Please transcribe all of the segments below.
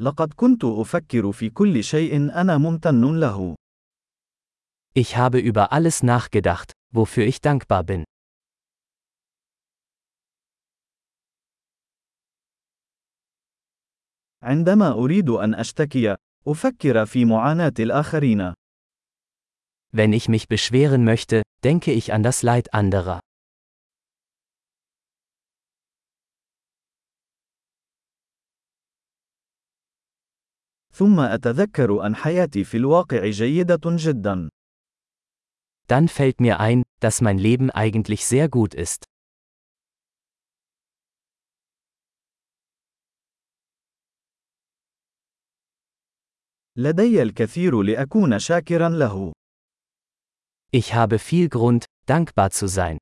لقد كنت أفكر في كل شيء أنا ممتن له. Ich habe über alles nachgedacht, wofür ich dankbar bin. عندما أريد أن أشتكي، أفكر في معاناة الآخرين. Wenn ich mich beschweren möchte, denke ich an das Leid anderer. ثم أتذكر أن حياتي في الواقع جيدة جدا. Dann fällt mir ein, dass mein Leben eigentlich sehr gut ist. لدي الكثير لأكون شاكرا له. Ich habe viel Grund, dankbar zu sein.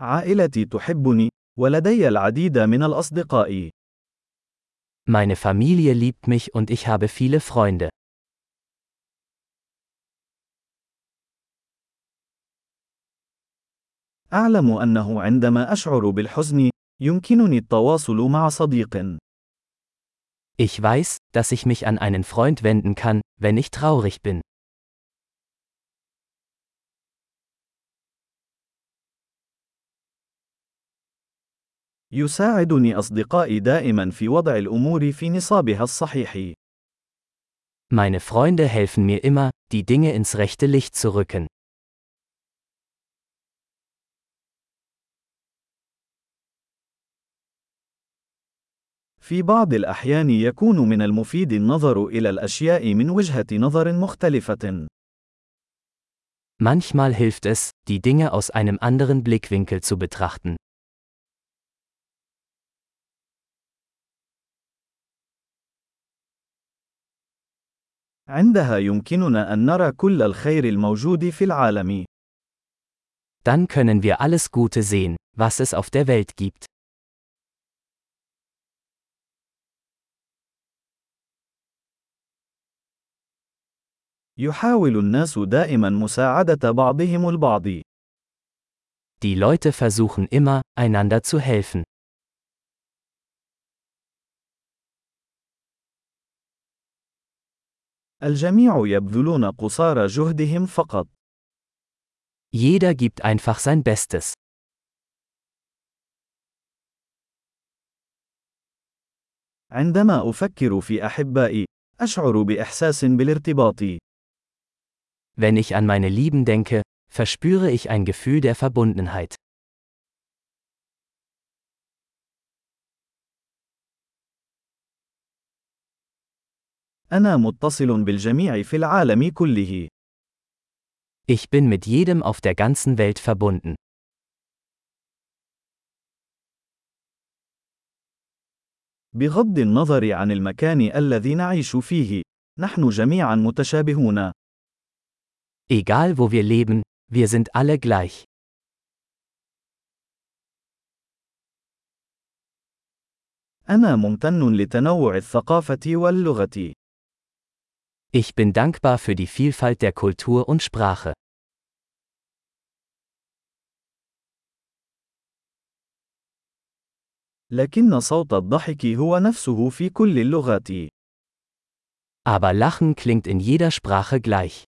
عائلتي تحبني، ولدي العديد من الأصدقاء. Meine Familie liebt mich und ich habe viele Freunde. أعلم أنه عندما أشعر بالحزن، يمكنني التواصل مع صديق. Ich weiß, dass ich mich an einen Freund wenden kann, wenn ich traurig bin. يساعدني أصدقائي دائما في وضع الأمور في نصابها الصحيح. Meine Freunde helfen mir immer, die Dinge ins rechte Licht zu rücken. في بعض الأحيان يكون من المفيد النظر إلى الأشياء من وجهة نظر مختلفة. Manchmal hilft es, die Dinge aus einem anderen Blickwinkel zu betrachten. عندها يمكننا أن نرى كل الخير الموجود في العالم. Dann können wir alles Gute sehen, was es auf der Welt gibt. يحاول الناس دائما مساعدة بعضهم البعض. Die Leute versuchen immer, einander zu helfen. الجميع يبذلون قصارى جهدهم فقط. Jeder gibt einfach sein Bestes. عندما أفكر في أحبائي، أشعر بإحساس بالارتباط. Wenn ich an meine Lieben denke, verspüre ich ein Gefühl der Verbundenheit. أنا متصل بالجميع في العالم كله. Ich bin mit jedem auf der ganzen Welt verbunden. بغض النظر عن المكان الذي نعيش فيه، نحن جميعا متشابهون. Egal wo wir leben, wir sind alle gleich. أنا ممتن لتنوع الثقافة واللغة. Ich bin dankbar für die Vielfalt der Kultur und Sprache. لكن صوت الضحك هو نفسه في كل اللغات. Aber Lachen klingt in jeder Sprache gleich.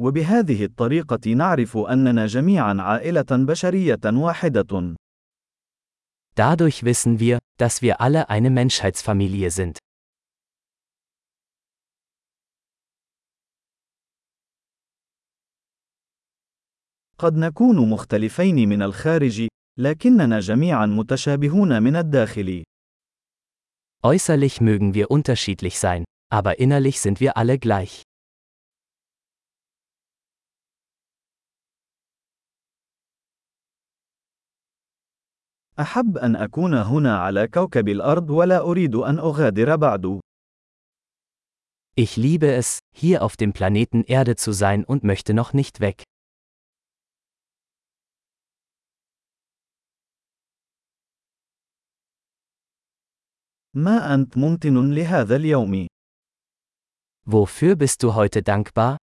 وبهذه الطريقة نعرف أننا جميعا عائلة بشرية واحدة. Dadurch wissen wir, dass wir alle eine Menschheitsfamilie sind. قد نكون مختلفين من الخارج، لكننا جميعا متشابهون من الداخل. Äußerlich mögen wir unterschiedlich sein, aber innerlich sind wir alle gleich. أحب أن أكون هنا على كوكب الأرض ولا أريد أن أغادر بعد. Ich liebe es, hier auf dem Planeten Erde zu sein und möchte noch nicht weg. ما أنت ممتن لهذا اليوم؟ Wofür bist du heute dankbar?